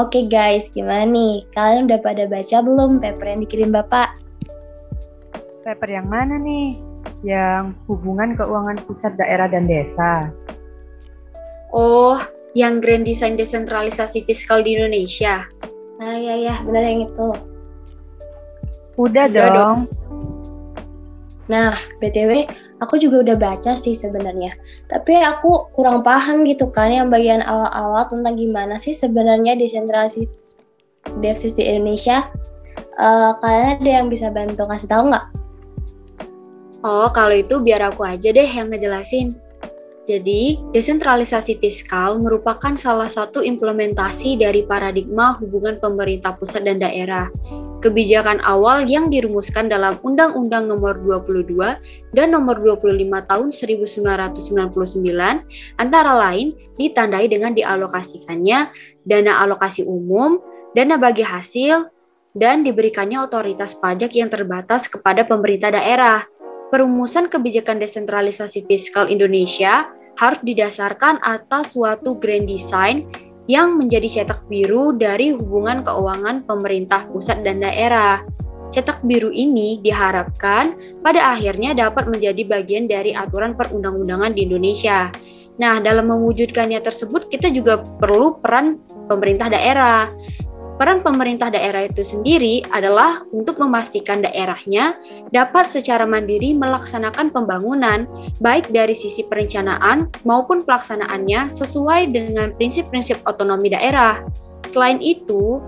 Oke guys, gimana nih? Kalian udah pada baca belum paper yang dikirim Bapak? Paper yang mana nih? Yang hubungan keuangan pusat daerah dan desa. Oh, yang Grand Design Desentralisasi Fiskal di Indonesia. Nah, ya ya, benar yang itu. Udah, Udah dong. Nah, BTW, aku juga udah baca sih sebenarnya. Tapi aku kurang paham gitu kan yang bagian awal-awal tentang gimana sih sebenarnya desentralisasi devsis di Indonesia. Eh, kalian ada yang bisa bantu kasih tahu nggak? Oh, kalau itu biar aku aja deh yang ngejelasin. Jadi, desentralisasi fiskal merupakan salah satu implementasi dari paradigma hubungan pemerintah pusat dan daerah. Kebijakan awal yang dirumuskan dalam Undang-Undang Nomor 22 dan Nomor 25 Tahun 1999 antara lain ditandai dengan dialokasikannya dana alokasi umum, dana bagi hasil, dan diberikannya otoritas pajak yang terbatas kepada pemerintah daerah perumusan kebijakan desentralisasi fiskal Indonesia harus didasarkan atas suatu grand design yang menjadi cetak biru dari hubungan keuangan pemerintah pusat dan daerah. Cetak biru ini diharapkan pada akhirnya dapat menjadi bagian dari aturan perundang-undangan di Indonesia. Nah, dalam mewujudkannya tersebut kita juga perlu peran pemerintah daerah. Peran pemerintah daerah itu sendiri adalah untuk memastikan daerahnya dapat secara mandiri melaksanakan pembangunan, baik dari sisi perencanaan maupun pelaksanaannya sesuai dengan prinsip-prinsip otonomi daerah. Selain itu,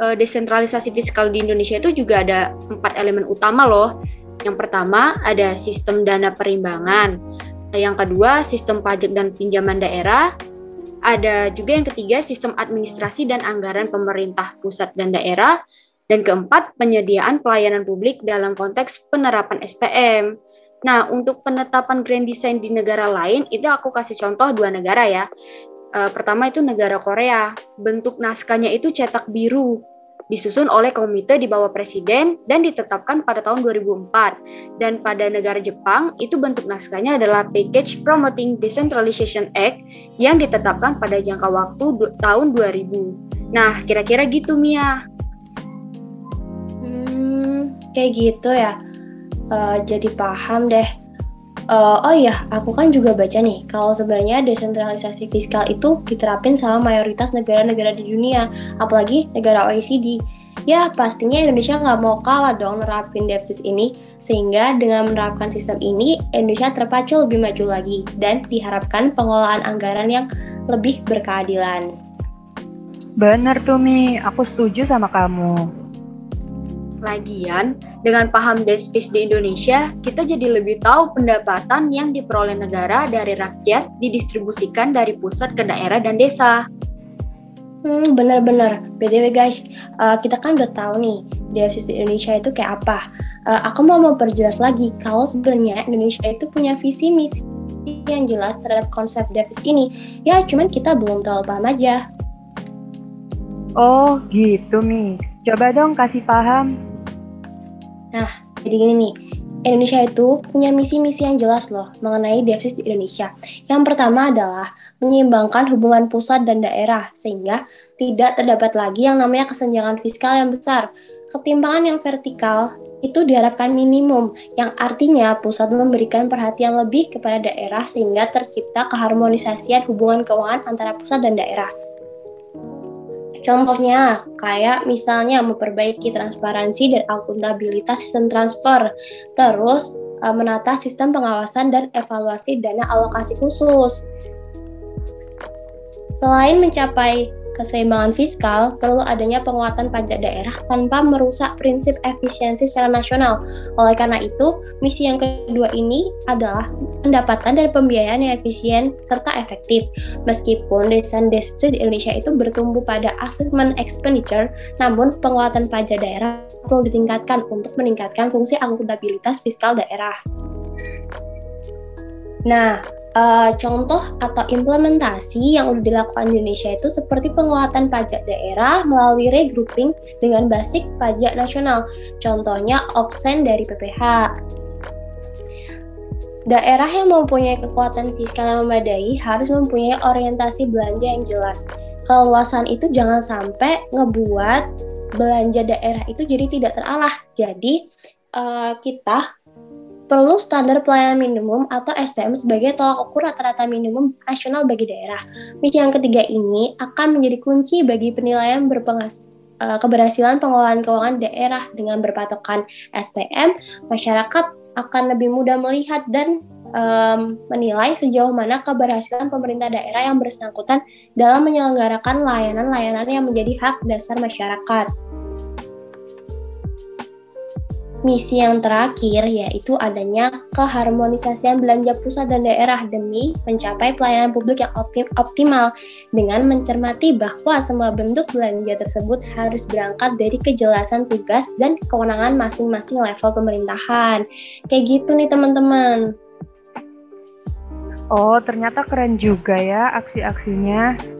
eh, desentralisasi fiskal di Indonesia itu juga ada empat elemen utama loh. Yang pertama ada sistem dana perimbangan, yang kedua sistem pajak dan pinjaman daerah, ada juga yang ketiga sistem administrasi dan anggaran pemerintah pusat dan daerah. Dan keempat, penyediaan pelayanan publik dalam konteks penerapan SPM. Nah, untuk penetapan grand design di negara lain, itu aku kasih contoh dua negara ya. E, pertama itu negara Korea. Bentuk naskahnya itu cetak biru disusun oleh komite di bawah presiden dan ditetapkan pada tahun 2004. Dan pada negara Jepang, itu bentuk naskahnya adalah Package Promoting Decentralization Act yang ditetapkan pada jangka waktu tahun 2000. Nah, kira-kira gitu Mia. Hmm, kayak gitu ya. Uh, jadi paham deh. Uh, oh iya, aku kan juga baca nih, kalau sebenarnya desentralisasi fiskal itu diterapin sama mayoritas negara-negara di dunia, apalagi negara OECD. Ya, pastinya Indonesia nggak mau kalah dong nerapin defisit ini, sehingga dengan menerapkan sistem ini, Indonesia terpacu lebih maju lagi, dan diharapkan pengelolaan anggaran yang lebih berkeadilan. Bener tuh Mi, aku setuju sama kamu. Lagian, dengan paham despis di Indonesia, kita jadi lebih tahu pendapatan yang diperoleh negara dari rakyat didistribusikan dari pusat ke daerah dan desa. Hmm, bener-bener. BTW guys, uh, kita kan udah tahu nih, defisit di Indonesia itu kayak apa. Uh, aku mau memperjelas lagi, kalau sebenarnya Indonesia itu punya visi misi yang jelas terhadap konsep defisit ini. Ya, cuman kita belum terlalu paham aja. Oh, gitu Mi. Coba dong kasih paham. Nah, jadi gini nih, Indonesia itu punya misi-misi yang jelas loh mengenai defisit di Indonesia. Yang pertama adalah menyeimbangkan hubungan pusat dan daerah sehingga tidak terdapat lagi yang namanya kesenjangan fiskal yang besar. Ketimpangan yang vertikal itu diharapkan minimum, yang artinya pusat memberikan perhatian lebih kepada daerah sehingga tercipta keharmonisasian hubungan keuangan antara pusat dan daerah. Contohnya, kayak misalnya memperbaiki transparansi dan akuntabilitas sistem transfer, terus uh, menata sistem pengawasan dan evaluasi dana alokasi khusus. Selain mencapai keseimbangan fiskal, perlu adanya penguatan pajak daerah tanpa merusak prinsip efisiensi secara nasional. Oleh karena itu, misi yang kedua ini adalah pendapatan dan pembiayaan yang efisien serta efektif. Meskipun desain defisit di Indonesia itu bertumbuh pada assessment expenditure, namun penguatan pajak daerah perlu ditingkatkan untuk meningkatkan fungsi akuntabilitas fiskal daerah. Nah, uh, contoh atau implementasi yang sudah dilakukan di Indonesia itu seperti penguatan pajak daerah melalui regrouping dengan basic pajak nasional. Contohnya opsen dari PPH. Daerah yang mempunyai kekuatan fiskal yang memadai harus mempunyai orientasi belanja yang jelas. keluasan itu jangan sampai ngebuat belanja daerah itu jadi tidak terarah. Jadi uh, kita perlu standar pelayanan minimum atau SPM sebagai tolak ukur rata-rata minimum nasional bagi daerah. Misi yang ketiga ini akan menjadi kunci bagi penilaian berpenghas uh, keberhasilan pengelolaan keuangan daerah dengan berpatokan SPM, masyarakat akan lebih mudah melihat dan um, menilai sejauh mana keberhasilan pemerintah daerah yang bersangkutan dalam menyelenggarakan layanan-layanan yang menjadi hak dasar masyarakat. Misi yang terakhir yaitu adanya keharmonisasian belanja pusat dan daerah demi mencapai pelayanan publik yang optimal dengan mencermati bahwa semua bentuk belanja tersebut harus berangkat dari kejelasan tugas dan kewenangan masing-masing level pemerintahan. Kayak gitu nih teman-teman. Oh, ternyata keren juga ya aksi-aksinya.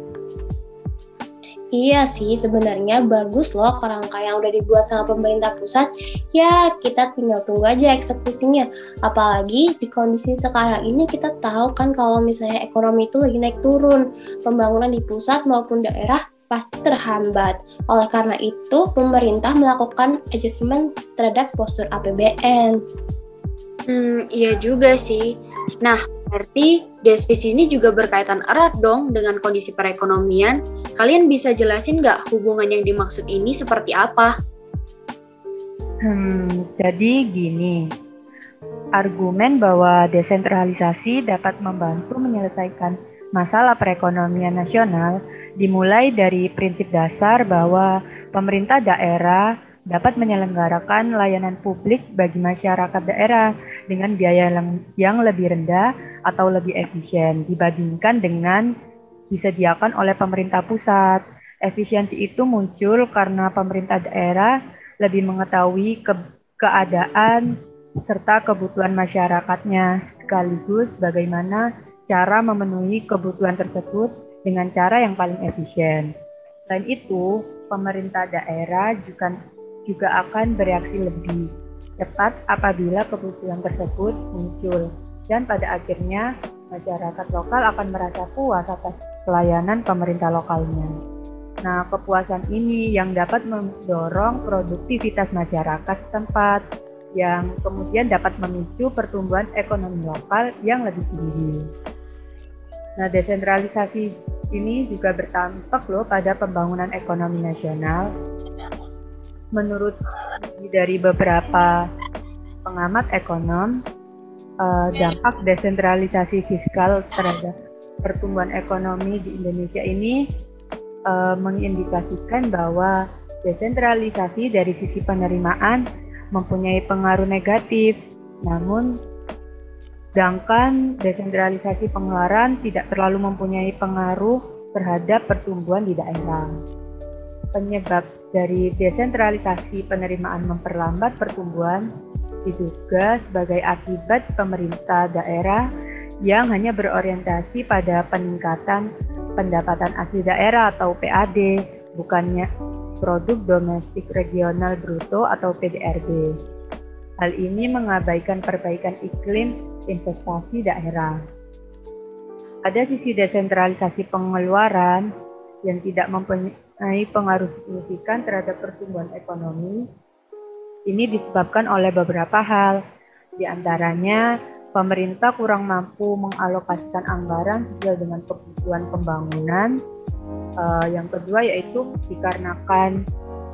Iya sih, sebenarnya bagus loh kerangka yang udah dibuat sama pemerintah pusat. Ya, kita tinggal tunggu aja eksekusinya. Apalagi di kondisi sekarang ini kita tahu kan kalau misalnya ekonomi itu lagi naik turun. Pembangunan di pusat maupun daerah pasti terhambat. Oleh karena itu, pemerintah melakukan adjustment terhadap postur APBN. Hmm, iya juga sih. Nah, berarti desvis ini juga berkaitan erat dong dengan kondisi perekonomian. Kalian bisa jelasin nggak hubungan yang dimaksud ini seperti apa? Hmm, jadi gini, argumen bahwa desentralisasi dapat membantu menyelesaikan masalah perekonomian nasional dimulai dari prinsip dasar bahwa pemerintah daerah dapat menyelenggarakan layanan publik bagi masyarakat daerah dengan biaya yang lebih rendah atau lebih efisien dibandingkan dengan disediakan oleh pemerintah pusat. Efisiensi itu muncul karena pemerintah daerah lebih mengetahui ke keadaan serta kebutuhan masyarakatnya, sekaligus bagaimana cara memenuhi kebutuhan tersebut dengan cara yang paling efisien. Selain itu, pemerintah daerah juga juga akan bereaksi lebih cepat apabila kebutuhan tersebut muncul dan pada akhirnya masyarakat lokal akan merasa puas atas pelayanan pemerintah lokalnya. Nah, kepuasan ini yang dapat mendorong produktivitas masyarakat setempat yang kemudian dapat memicu pertumbuhan ekonomi lokal yang lebih tinggi. Nah, desentralisasi ini juga bertampak loh pada pembangunan ekonomi nasional menurut dari beberapa pengamat ekonom, uh, dampak desentralisasi fiskal terhadap pertumbuhan ekonomi di Indonesia ini uh, mengindikasikan bahwa desentralisasi dari sisi penerimaan mempunyai pengaruh negatif, namun sedangkan desentralisasi pengeluaran tidak terlalu mempunyai pengaruh terhadap pertumbuhan di daerah. Penyebab dari desentralisasi penerimaan memperlambat pertumbuhan diduga sebagai akibat pemerintah daerah yang hanya berorientasi pada peningkatan pendapatan asli daerah atau PAD, bukannya produk domestik regional bruto atau PDRB. Hal ini mengabaikan perbaikan iklim investasi daerah. Ada sisi desentralisasi pengeluaran yang tidak mempunyai pengaruh signifikan terhadap pertumbuhan ekonomi. Ini disebabkan oleh beberapa hal, di antaranya pemerintah kurang mampu mengalokasikan anggaran sesuai dengan kebutuhan pembangunan. Uh, yang kedua yaitu dikarenakan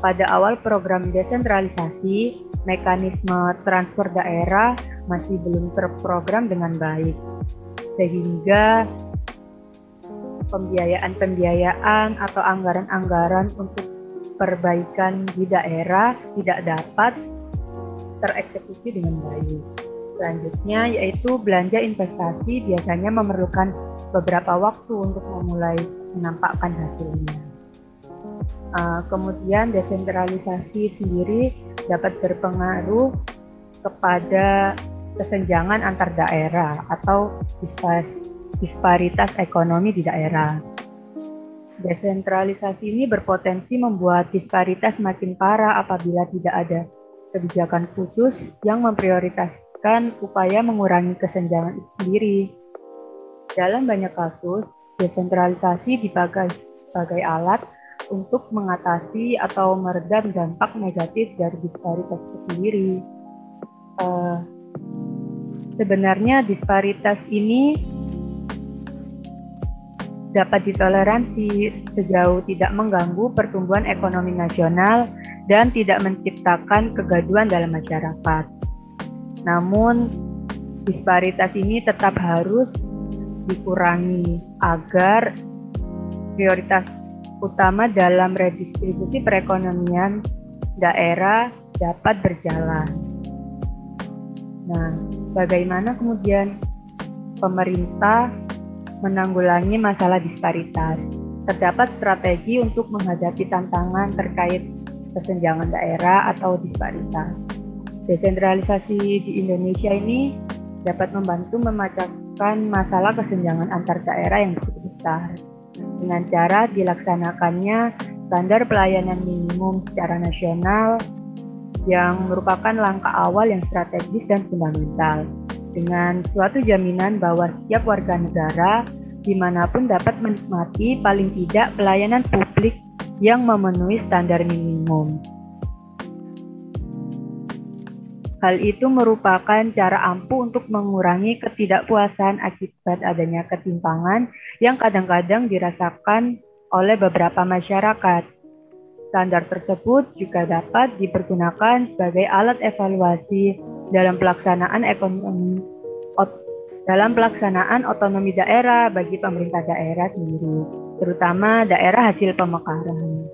pada awal program desentralisasi, mekanisme transfer daerah masih belum terprogram dengan baik, sehingga pembiayaan-pembiayaan atau anggaran-anggaran untuk perbaikan di daerah tidak dapat tereksekusi dengan baik. Selanjutnya yaitu belanja investasi biasanya memerlukan beberapa waktu untuk memulai menampakkan hasilnya. Uh, kemudian desentralisasi sendiri dapat berpengaruh kepada kesenjangan antar daerah atau disparitas ekonomi di daerah. Desentralisasi ini berpotensi membuat disparitas makin parah apabila tidak ada kebijakan khusus yang memprioritaskan upaya mengurangi kesenjangan itu sendiri. Dalam banyak kasus, desentralisasi dipakai sebagai alat untuk mengatasi atau meredam dampak negatif dari disparitas itu sendiri. Uh, sebenarnya disparitas ini dapat ditoleransi sejauh tidak mengganggu pertumbuhan ekonomi nasional dan tidak menciptakan kegaduhan dalam masyarakat. Namun, disparitas ini tetap harus dikurangi agar prioritas utama dalam redistribusi perekonomian daerah dapat berjalan. Nah, bagaimana kemudian pemerintah menanggulangi masalah disparitas? Terdapat strategi untuk menghadapi tantangan terkait kesenjangan daerah atau disparitas. Desentralisasi di Indonesia ini dapat membantu memecahkan masalah kesenjangan antar daerah yang cukup besar dengan cara dilaksanakannya standar pelayanan minimum secara nasional yang merupakan langkah awal yang strategis dan fundamental dengan suatu jaminan bahwa setiap warga negara di mana pun dapat menikmati paling tidak pelayanan publik yang memenuhi standar minimum. Hal itu merupakan cara ampuh untuk mengurangi ketidakpuasan akibat adanya ketimpangan yang kadang-kadang dirasakan oleh beberapa masyarakat. Standar tersebut juga dapat dipergunakan sebagai alat evaluasi dalam pelaksanaan ekonomi dalam pelaksanaan otonomi daerah bagi pemerintah daerah sendiri, terutama daerah hasil pemekaran.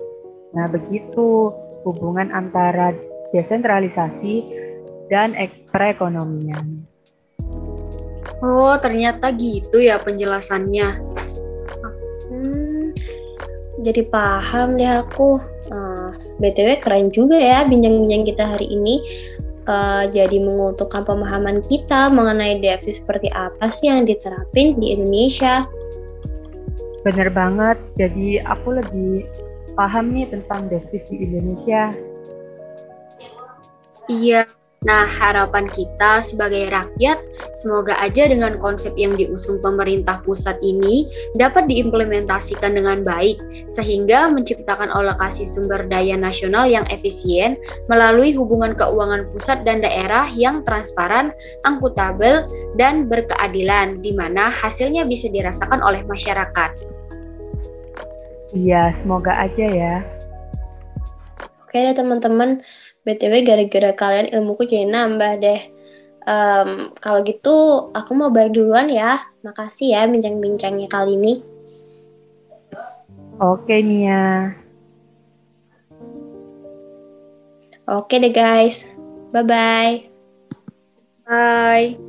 Nah, begitu hubungan antara desentralisasi dan perekonomian. Oh, ternyata gitu ya penjelasannya. Hmm, jadi paham deh aku. Nah, BTW keren juga ya bincang-bincang kita hari ini. Uh, jadi mengutuhkan pemahaman kita mengenai DFC seperti apa sih yang diterapin di Indonesia. Bener banget, jadi aku lebih paham nih tentang DFC di Indonesia. Iya, Nah, harapan kita sebagai rakyat, semoga aja dengan konsep yang diusung pemerintah pusat ini dapat diimplementasikan dengan baik, sehingga menciptakan alokasi sumber daya nasional yang efisien melalui hubungan keuangan pusat dan daerah yang transparan, angkutabel, dan berkeadilan, di mana hasilnya bisa dirasakan oleh masyarakat. Iya, semoga aja ya. Oke deh teman-teman, BTW gara-gara kalian ilmuku jadi nambah deh. Um, kalau gitu aku mau balik duluan ya. Makasih ya bincang-bincangnya kali ini. Oke Nia. Oke deh guys. Bye-bye. Bye.